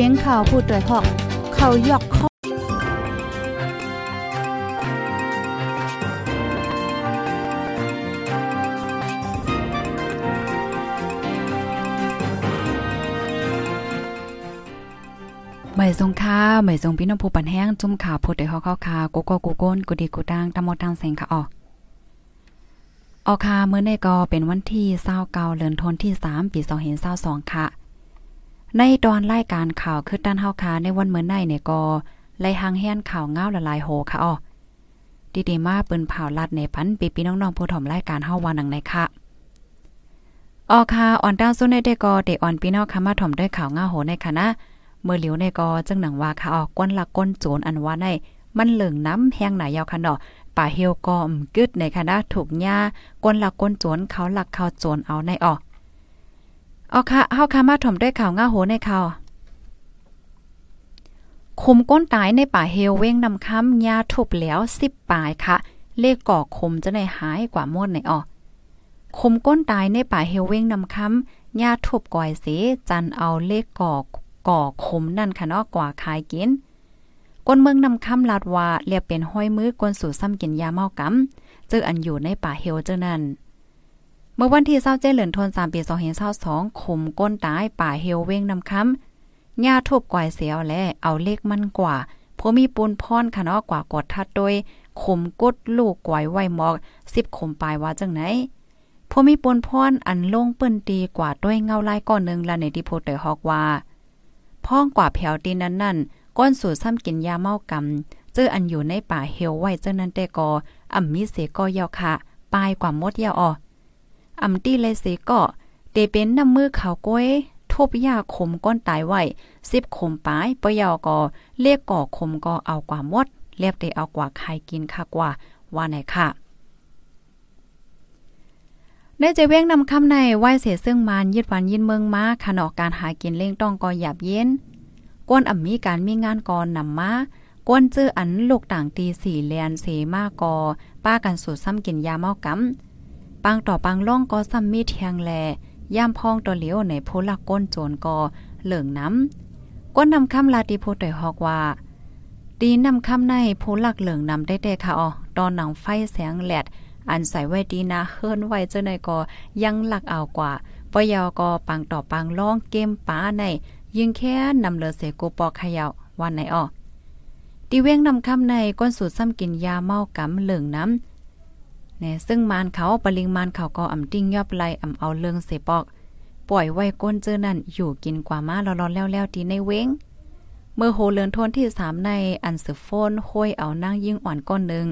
สียงข่าวผู้ด้วยหอก เขายอกข้อหม่สงค่าหม่สงพี่น้องผู้ปันแห้งจุ่มข่าวผู้ใดเฮาเข้าคากูก็กูโก้นกูดีกูดังตะมดตังเสงค่ะออออคาเมื่อในก็เป็นวันที่29เดือนธันวาคมที่3ปี2022ค่ะ ในตอนรายการข่าวคือด้านเฮาคาในวันเมื่อในเนี่ยก็ไล่หางแห่นข่าวเงาละลายโหค่ะออดีๆมาเปิ้นเผาลัดในพันปีพี่น้องๆผู้ถมรายการเฮาว่านังในค่ะออคาอ่อนดาวซุนในเดก็เดอ่อนพี่น้องค่ะมาถมด้วยข่าวเงาโหในคณะเมื่อเหลียวในก็จังหนังว่าค่ะออกก้นละก้นโจรอันว่าในมันเหลืองน้ำแห้งหนายาวค่ะเนาะป่าเฮียวก็มกึดในคณะถูกหญ้าก้นละก้นโจรเขาหลักเขาโจรเอาในออก เอาค่ะเฮาค่ะมาถ่อมด้วยข่าวง่าโหในข่าวคุมก้นตายในป่าเฮลเว้งนำค้ำยาทุบแล้ว10ปลายค่ะ เลขก่อคมจะได้หายกว่าหมดในออคุมก้นตายในป่าเฮลเว้งนำค้ำยาทุบก่อยเสจันเอาเลขก่อก่อคมนั่นค่ะเนาะกว่าขายกินก้นเมืองนำคำลาดว่าเรียกเป็นห้อยมือกวนสู่ซ้ำกินยาเมากำเจออันอยู่ในป่าเฮลเจอนั่น เมื่อวันที่เศร้าเจเหลือนทน3ปี2022ขมก้นตายป่าเฮลเว้งนำคำหญ้าทุบกวายเสียวและเอาเลขมันกว่าพอมีปูนพรค่ะเนาะกว่ากดทัดโดยขมกดลูกกวายไว้หมอก10ขมปลายว่าจังไหนพอมีปูนพรอันลงเปิ้นตีกว่าด้วยเงาลายก้อนนึงละในที่โพเตอร์ฮอกว่าพ้องกว่าแผวตีนั้นนั่นก้อนสู่ซ้ำกินยาเมากำเจออันอยู่ในป่าเฮลไว้เจ้านั้นแต่ก็อ่ำมีเสก็ยาวค่ะปลายกว่ามดยาวออ อ่ำตีเลยเสก็เตเป็นน้ำมือขาวก้วยทบยาขมก้นตายไว้สิบขมปลายปยาวก็เรียกก่อขมก็เอากว่ามดเรียบได้เอากว่าใครกินค่ะกว่าว่าไหนค่ะในเจเว้งนำคำในไหว้เสียซึ่งมานยึดวันยินเมืองมาขนอกการหากินเล่งต้องกอหยาบเย็นกวนอ่ำมีการมีงานก่อนนำมากวนจื้ออันลูกต่างตีสี่เลียนเสมากอป้ากันสูตรซ้ำกินยาเมากำ ปังต่อปังล่องก็ซ้ำมีเทียงแลย่ามพองตัวเหลียวในโพลักก้นโจรกอเหลืองน้ำก้นนำคำลาติโพต่อยฮอกว่าดีนำคำในโพลักเหลืองนำได้ๆค่ะอ๋อตอนหนังไฟแสงแหลด อันใส่ไว้ดีนะเฮิรนไว้เจ้าในก็ยังหลักเอากว่าปยอก็ปังต่อปังล่องเกมป้าในยิงแค่นำเลอเสกูปอกขยาววันไหนออตีเว้งนำคำในก้นสูตรซ้ำกินยาเมากำเหลืองน้ำ เนี่ยซึ่งมานเขาปริงมานเขาก็อ่ำติ้งยอบไลอ่ำเอาเลืองเสปอก ปล่อยไว้ก้นเจอนั่นอยู่กินกว่ามาร้อนๆแล้วๆดีในเว้งเมื่อโหเลือนทนที่สามในอันสือโฟนห้อยเอานั่งยิ่งอ่อนก้อนหนึ่ง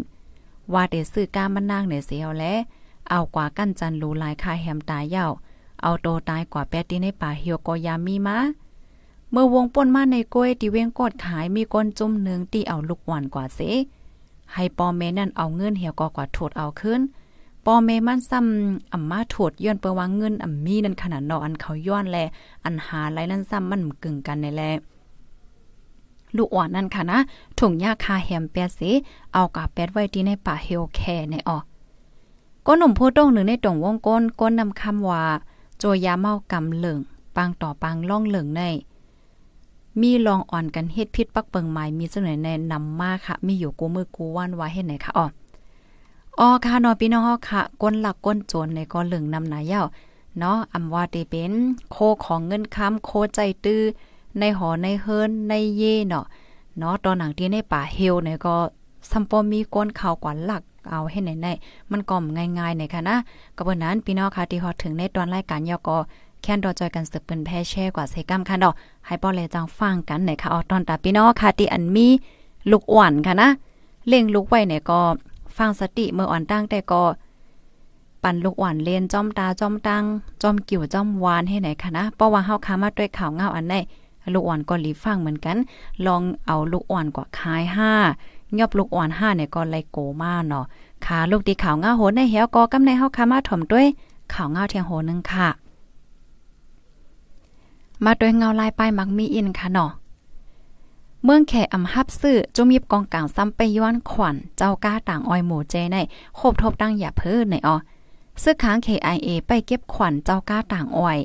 ว่าเดซื้อก้ามันนางในเสียวและ เอากว่ากั้นจันรูลายคาแฮมตายเย้าเอาโตตายกว่าแปดที่ในป่าเฮียวกอยามีมาเมื่อวงป่นมาในกล้วยที่เว้งกดขายมีก้นจุ่มหนึ่งที่เอาลูกหวานกว่าเส ให้ปอเมนั่นเอาเงินเหี่ยวกกว่าโถดเอาขึ้นปอเมมันซ้ำอ่ำมาโถดย้อนเปว่าเงินอ่ำมีนั่นขนาดนออันเขาย้อนแล อันหาไรนั่นซ้ำมันกึ่งกันในแล ลูกอ่อนนั่นค่ะนะถุงยาคาแฮมแปดสิเอากาแปดไว้ที่ในป่าเฮลแคในออก้นหนุ่มผู้ต้องหนึ่งในตรงวงก้นก้นนำคำว่า โจยาเมากำเหลิงปังต่อปังล่องเหลิงใน มีลองอ่อนกันเฮ็ดพิษปักเปิงหมายมีเสนอในนำมาค่ะ มีอยู่กูมือกูว่านว่าเฮ็ดไหนค่ะอ๋ออ๋อค่ะนอพี่น้องค่ะก้นหลักก้นโจรในก็เหลิงนำหนาเย้าเนาะอำว่าเตเป็นโคของเงินค้ำโคใจตื้อในหอในเฮิรนในเย่เนาะเนาะตอนหนังที่ในป่าเฮลเนี่ยก็ซัมปอมีก้นข่าวกว่าหลักเอาให้ไหนๆมันก่อมง่ายๆในค่ะนะกระบวนนั้นพี่น้องค่ะที่ฮอดถึงในตอนรายการยอก็ แค่นดอจอยกันสืบเปิ้นแพ่แช่กว่าเซกัมค่ะดอกให้ป้อแลจังฟังกันในค่ะออตอนตาพี่น้องค่ะที่อันมีลูกอ่อนค่ะนะเล่งลูกไว้เนี่ยก็ฟังสติเมื่ออ่อนตั้งแต่ก็ปั่นลูกอ่อนเลียนจอมตาจอมตังจอมกิ่วจอมวานให้ไหนค่ะนะเพราะว่าเฮาคามาด้วยข่าวเงาอันไหนลูกอ่อนก็รีฟังเหมือนกัน ลองเอาลูกอ่อนกว่าคายห้ายอบลูกอ่อนห้าเนี่ยก็ไลโกมาเนาะขาลูกตีข่าวเงาโหนในเหี่ยวก็กำในเฮาคามาถ่อมด้วยข่าวเงาเทียงโหนึงค่ะ มาโดยเงาลายป้ายมักมีอินค่ะเนาะเมืองแขอำฮับซื้อจุมีบกองกลางซ้ำไปย้อนขวัญเจ้าก้าต่างอ้อยหมูเจในโคบทบตั้งอย่าเพิ่นในออซื้อค้าง KIA ไปเก็บขวัญเจ้าก้าต่างอ้อย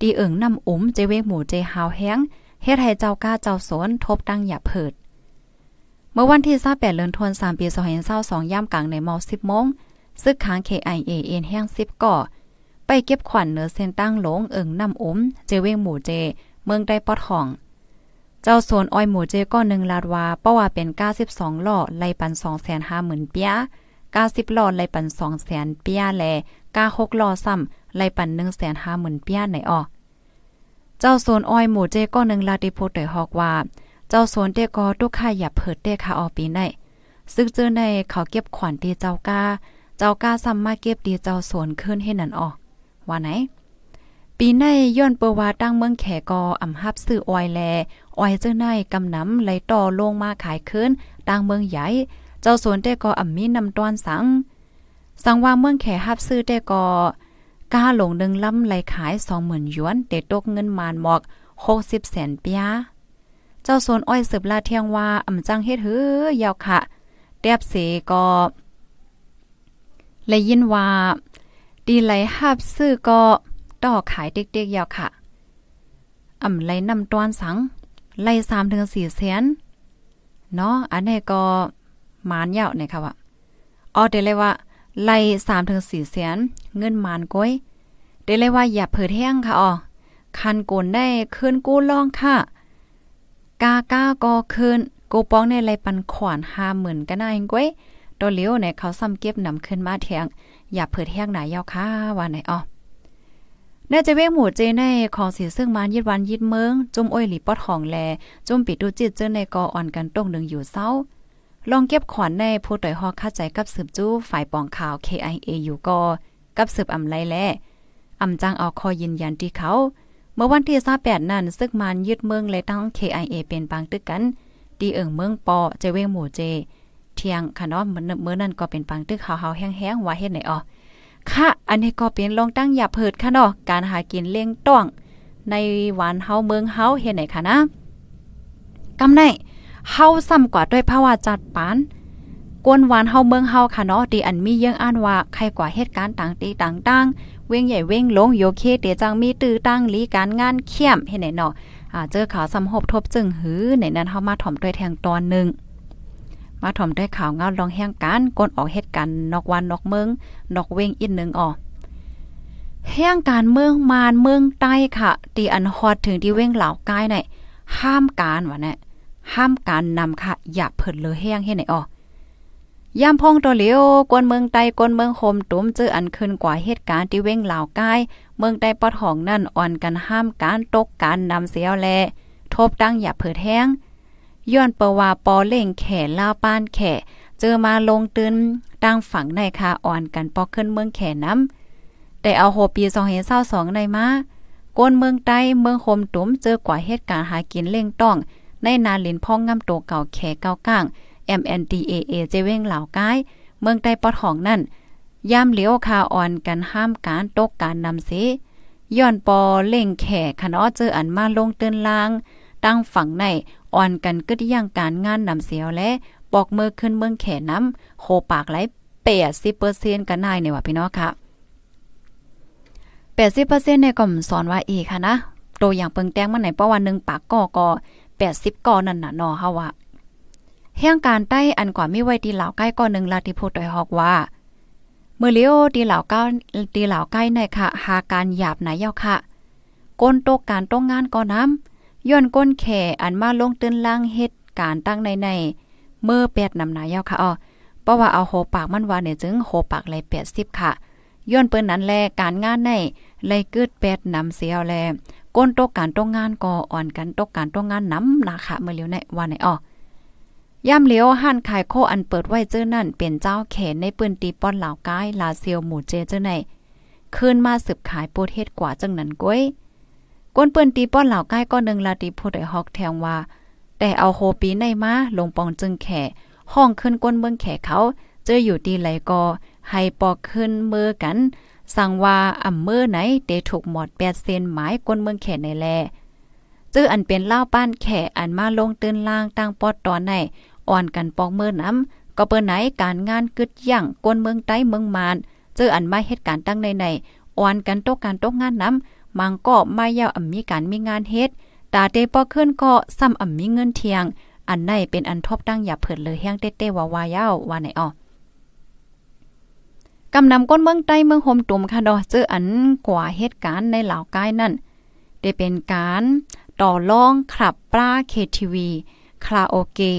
ดีเอิงนำอุ้มเจเวกหมูเจฮาวแห้งเฮ็ดให้เจ้าก้าเจ้าสนทบตั้งอย่าเพิด เมื่อวันที่28เดือนธันวาคมปี2022ย่ำกลางในม10โมงซึกค้าง KIA เอ็นแห้ง10ก่อ ไปเก็บขวัญเหนือเส้นตั้งหลงเอิงน้ำอมเจเวงหมู่เจ เมืองได้ปอดห้อง เจ้าโซนอ้อยหมู่เจก้อนหนึ่งลาดว่าเพราว่าเป็น92ล้อไล่ปัน250,000เปีย90ล้อไล่ปัน200,000เปียแล96ล้อซ้ำไล่ปัน150,000เปียไหนออเจ้าโซนอ้อยหมู่เจก้อนหนึ่งลาดิโพดยฮอกว่า เจ้าโซนเตกอตุกค่าอย่าเผิดเตค่ะออปีในซึกเจอในเขาเก็บขวัญตีเจ้ากาเจ้ากาซ้ำมาเก็บดีเจ้าโซนขึ้นให้นั่นออ ว่าไหน ปีในย้อนเปว่าตั้งเมืองแขกออำฮับซื้อออยแลออยเจ้าในกำน้ำไหลต่อลงมาขายคืนตั้งเมืองใหญ่ เจ้าสวนแต่ก็อ่ำมีนำตอนสัง สังว่าเมืองแขฮับซื้อแต่ก็ก้าหลงหนึ่งลำไหลขายสองหมื่นหยวนเตตกเงินมานหมอกหกสิบแสนเปียเจ้าโซนอ้อยสืบลาเทียงว่าอ่ำจังเฮ็ดหือยาวค่ะแดบเสก็เลยยินว่า ดีไหลหับซื้อก็ต่อขายเด็กๆยาวค่ะ อ่ำไหลนำตอนสัง ไล่สามถึงสี่แสนเนาะอันนี้ก็มานยาวเนี่ยค่ะว่าอ๋อเดี๋ยวเลยว่า ไล่สามถึงสี่แสนเงินมานก้อยเดี๋ยวเลยว่าอย่าเผิดแห้งค่ะอ๋อคันโกนได้คืนกู้ล่องค่ะ กาก้าก็คืนกูป้องในไรปันขวานห้าหมื่นก็น่าก้อย ตัวเลี้ยวเนี่ยเขาซ้ำเก็บนำขึ้นมาแทงอย่าเผิดแห้งหนายาวค่ะว่าไหนอ๋อน่าจะเว้งหมู่เจในของสีซึ่งมานยิดวันยิดเมืองจุ่มอ้อยหลีปอดของแลจุ่มปิดดูจิตเจอในกออ่อนกันตรงหนึ่งอยู่เศร้า ลองเก็บขวัญในผู้ต่อยฮอกคาใจกับสืบจู้ฝ่ายปองข่าว KIA อยู่กอกับสืบอำไลแลอำจังเอาคอยืนยันที่เขา เมื่อวันที่28นั้นซึกมานยึดเมืองเลยตั้ง KIA เป็นปางตึกกันดีเอิงเมืองปอเจเว้งหมู่เจ เที่ยงค่ะเนาะเหมื่อนั้นก็เป็นปังตึกเฮาๆแห้งๆว่าเฮ็ดไหนอ๋อค่ะ อันนี้ก็เป็นลองตั้งอย่าเพิดค่ะเนาะการหากินเลี้ยงต้อง ในหวานเฮาเมืองเฮาเฮ็ดไหนค่ะนะกำไนเฮาซ้ำกว่าด้วยภาวะจัดปานกวนหวานเฮาเมืองเฮาค่ะเนาะดีอันมีเยื่องอ่านว่าใครกว่าเหตุการณ์ต่างตีต่างๆ เว้งใหญ่เว้งลงโยเคเตจังมีตื้อตั้งลีการงานเข้มเฮ็ดไหนเนาะอ่าเจอข่าวสำหบทบจึงหือในนั้นเฮามาถ่อมด้วยแทงตอนหนึ่ง มาถ่อมด้วยข่าวเงาลองแห่งการกนออกเหตุการณ์นอกวันนอกเมืองนอกเวงอีกหนึ่งออกแห่งการเมืองมานเมืองใต้ค่ะตีอันฮอดถึงที่เว้งเหล่ากายไหนห้ามการวะเนี่ยห้ามการนำค่ะ อย่าเผิดเลยแห้งให้ไหนออยามพองตัวเหลียวกวนเมืองใต้กวนเมืองโฮมตุ้มเจออันขึ้นกว่าเหตุการณ์ที่เว้งเหล่ากายเมืองใต้ปอดห้องนั่นอ่อนกันห้ามการตกการนำเสียวแลทบดังอย่าเผิดแห้ง ย้อนเปว่าปอเล่งแข่ลาป้านแข่เจอมาลงตื่นตั้งฝังในคาอ่อนกันปอกขึ้นเมืองแข่น้ำแต่เอาโหปี2022ในมาก้นเมืองใต้เมืองโฮมตุ้มเจอกว่าเหตุการณ์หากินเล่งต้อง ในนาลินพ่องงำโตเก่าแข่เก้าก้าง MNDAA เจเว้งเหล่ากายเมืองใต้ปอดห้องนั่นย่ำเหลียวคาอ่อนกันห้ามการตกการนำเสย้อนปอเล่งแข่ขนอเจออันมาลงเตือนลาง ตั้งฝั่งใน อ่อนกันกึดย่างการงานนำเสียวและปอกมือขึ้นเมืองแขน้ำโคปากไหลเปดสิเปอร์เซ็นกันนายเนี่ยว่ะพี่น้องค่ะแปดสิเปอร์เซ็นต์ในก็สอนว่าอีค่ะนะตัวอย่างเปิงแต้งมันไหนเพราะว่าหนึ่งปากก่อก็แปดสิบก่อนั่นน่ะนอเฮาว่าแห่งการใต้อันกว่ามีไว้ดีเหล่าใกล้ก่อนหนึ่งลาติพูดโดยฮอกว่าเมื่อเลี้ยวดีเหล่าก้าดีเหล่าใกล้ในค่ะ หาการหยาบไหนเย้าค่ะ ก้นโตกการต้องงานก่อน้ำ ย้อนก้นแข่อันมาลงตื้นล่างเฮ็ดการตั้งในในเมื่อแปดนำนายาค่ะอ๋อเพราะว่าเอาโหปากมันว่าเนี่ยจึงโหปากเลยแปดสิบค่ะย้อนเปิ้นนั้นแลการงานในเลยกึดแปดนำเสียวแลก้นตกการต้องงานก็อ่อนกันตกการต้องงานน้ำนะคะเมื่อเลียวในว่าในอ๋อย่ำเลี้ยวห้านขายโคอันเปิดไว้เจ้อนั่นเป็นเจ้าแขนในปืนตีป้อนเหล่ากายลาเซียวหมู่เจเจ้อในคืนมาสืบขายโปรเทศกว่าจังนั้นก้อย ก้นเปิ้นตีป้อนเหล่าใกล้ก้อนหนึ่งลาตีผู้ใดฮอกแทงว่า แต่เอาโฮปีในมาลงปองจึงแข่ห้องขึ้นก้นเมืองแข่เขา เจออยู่ดีไหลกอให้ปอกขึ้นมือกัน สั่งว่าอ่ำมือไหนเตถูกหมดแปดเซนหมายก้นเมืองแข่ในแลจื้ออันเป็นเล่าป้านแข่อันมาลงตื่นล่างตั้งปอดตอนในอ่อนกันปอกมือน้ำก็เปิ้นไหนการงานกึดย่างก้นเมืองใต้เมืองมานเจออันมาเหตุการณ์ตั้งในในอ่อนกันตกการตกงานน้ำ มังก็ไม่ยาวอ่ำมีการมีงานเฮ็ดตตาเตป้อขึ้นก็ซ้ำอ่ำมีเงินเทียง อันไหนเป็นอันทบตั้งอย่าเผิดเลยแห้งเต้ๆว่าวายาวว่าไหนอ้อกำนำก้นเมืองใต้เมืองโฮมตุ่มค่ะดอเจออันกว่าเหตุการณ์ในเหล่ากายนั่นได้เป็นการต่อรองขับปลาเคทีวีคาราโอเกะ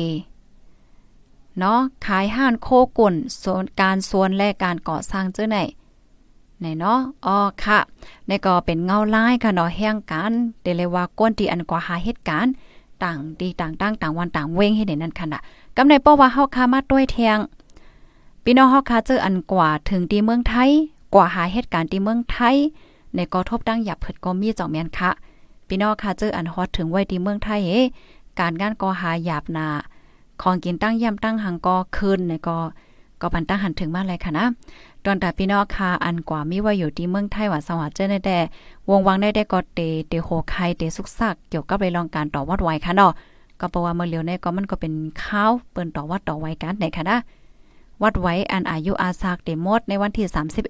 เนาะขายห้านโคกุ่นโซนการส่วนและการก่อสร้างเจ้าไหน ไหนเนาะอ๋อค่ะในก็เป็นเงาไลายค่ะเนาะแห่งการเดเลยว่าก้นที่อันกว่าหาเหตุการณ์ต่างดีต่างตั้งต่างวันต่างเว้งให้เด่นนั่นค่ะน่ะกำในป้อว่าเฮาคามาด้วยแทงพี่น้องเฮาคาเจออันกว่าถึงที่เมืองไทยกว่าหาเหตุการณ์ที่เมืองไทยในกอทบตั้งหยับเผิดก็มีจ่องแม่นค่ะพี่น้องคาเจออันฮอตถึงไว้ที่เมืองไทยเอการงานกอหาหยาบนาของกินตั้งย่ำตั้งหังก็คืนในก็ ก็ปันตั้งหันถึงมาเลยค่ะนะ ตอนแต่พี่น้องคาอันกว่ามีว่าอยู่ที่เมืองไทยว่าสวัสดิ์เจ้าแต่วงวังได้ได้ก็เตเตโหไคเตสุกซักเกี่ยวกับไปลองการต่อวัดไว้ค่ะเนาะก็เพราะว่าเมื่อเลียวในก็มันก็เป็นข้าวเปิ้นต่อวัดต่อไว้กันไหนค่ะนะวัดไว้อันอายุอาซากเดมดในวันที่ 31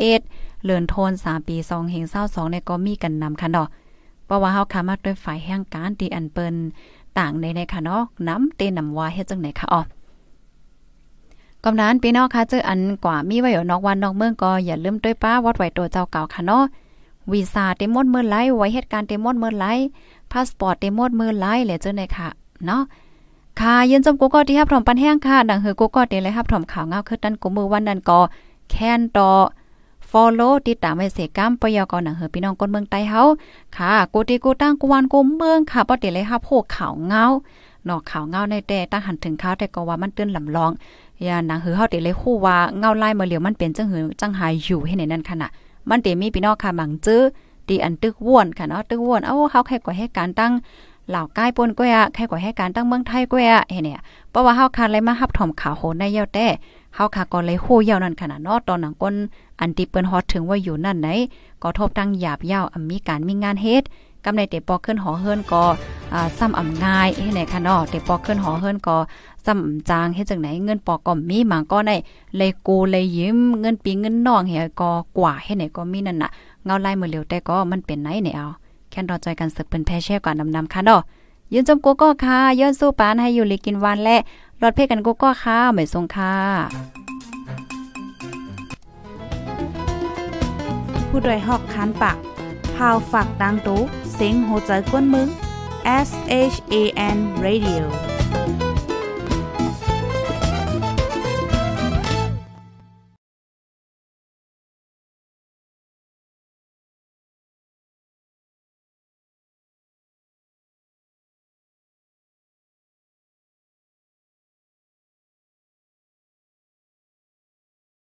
เลือนโทน 3 ปี2เฮง22ในก็มีกันนำค่ะเนาะเพราะว่าเฮาคามาด้วยฝ่ายแห่งการที่อันเปิ้นต่างในในค่ะเนาะน้ำเตนำว่าเฮ็ดจังไหนค่ะอ๋อ กำนันพี่น้องค่ะเจออันกว่ามีไว้อยู่นอกวันนอกเมืองก็อย่าลืมด้วยป้าวัดไหวตัวเจ้าเก่าค่ะเนาะวีซ่าเต็มหมดเมื่อไรไว้เหตุการณ์เต็มหมดเมื่อไรพาสปอร์ตเต็มหมดเมื่อไรแหละเจ้าไหนค่ะเนาะค่ะยืนจมกูก็ที่ฮับถอมปันแห้งค่ะดังหือกูก็เดเลยฮับถอมข่าวเงาคือตันกูมือวันนั้นก็แค้นต่อ follow ติดตามไว้เสกรรมปยกหนังเฮอพี่น้องคนเมืองใต้เฮาค่ะกูตีกูตั้งกูวันกูเมืองค่ะบ่ได้เลยฮับโหข่าวเงานอกข่าวเงาในแต่ตั้งหันถึงข่าวแต่ก็ว่ามันเตือนลำลอง ย่าหนังหือเฮาได้เลยฮู้ว่าเงาไลายมาเหลียวมันเป็นจังหือจังหายอยู่ให้ในนั้นค่ะน่ะมันเตมีพี่น้องค่ะบางจื้อตีอันตึกว่วนค่ะเนาะตึกว่วนเอ้าเฮาแค่ก่อให้การตั้งเหล่าใกล้ปนก้อยอะแค่ก่อให้การตั้งเมืองไทยก้อยอะเห็นเนี่ยเพราะว่าเฮาคาเลยมาฮับถอมข่าวโหในยาวแต่เฮาค่ะก็เลยฮู้ยาวนั่นขนาดเนาะตอนหนังก้นอันที่เปิ้นฮอดถึงว่าอยู่นั่นไหนก็ทบตั้งหยาบยาวมีการมีงานเฮ็ดกำในเตปอขึ้นหอเฮิรนก็อ่าซ้ำอ่ำง่ายเฮ็ดไหนค่ะเนาะเตปอขึ้นหอเฮิรนก็ ซ้ำจางเฮ็ดจังไหนเงินปอก็มีหมางก็ได้เลยกูเลยยิ้มเงินปีเงินน้องเฮก็กว่าเฮ็ดไหนก็มีนั่นน่ะเงาไล่มือเหลียวแต่ก็มันเป็นไหนเนี่ยเอาแค่รอใจกันสึกเป็นแพ่แช่ก่อนนำๆค่ะเนาะยืนจมกูก็ค่ะย้อนสู้ปานให้อยู่ลีกินวันและรอดเพ่กันกูก็ค่ะไม่ทรงค่ะผู้ดยหอกคันปากพาวฝากดังตู้เซ็งโหใจกวนมึง S H A N Radio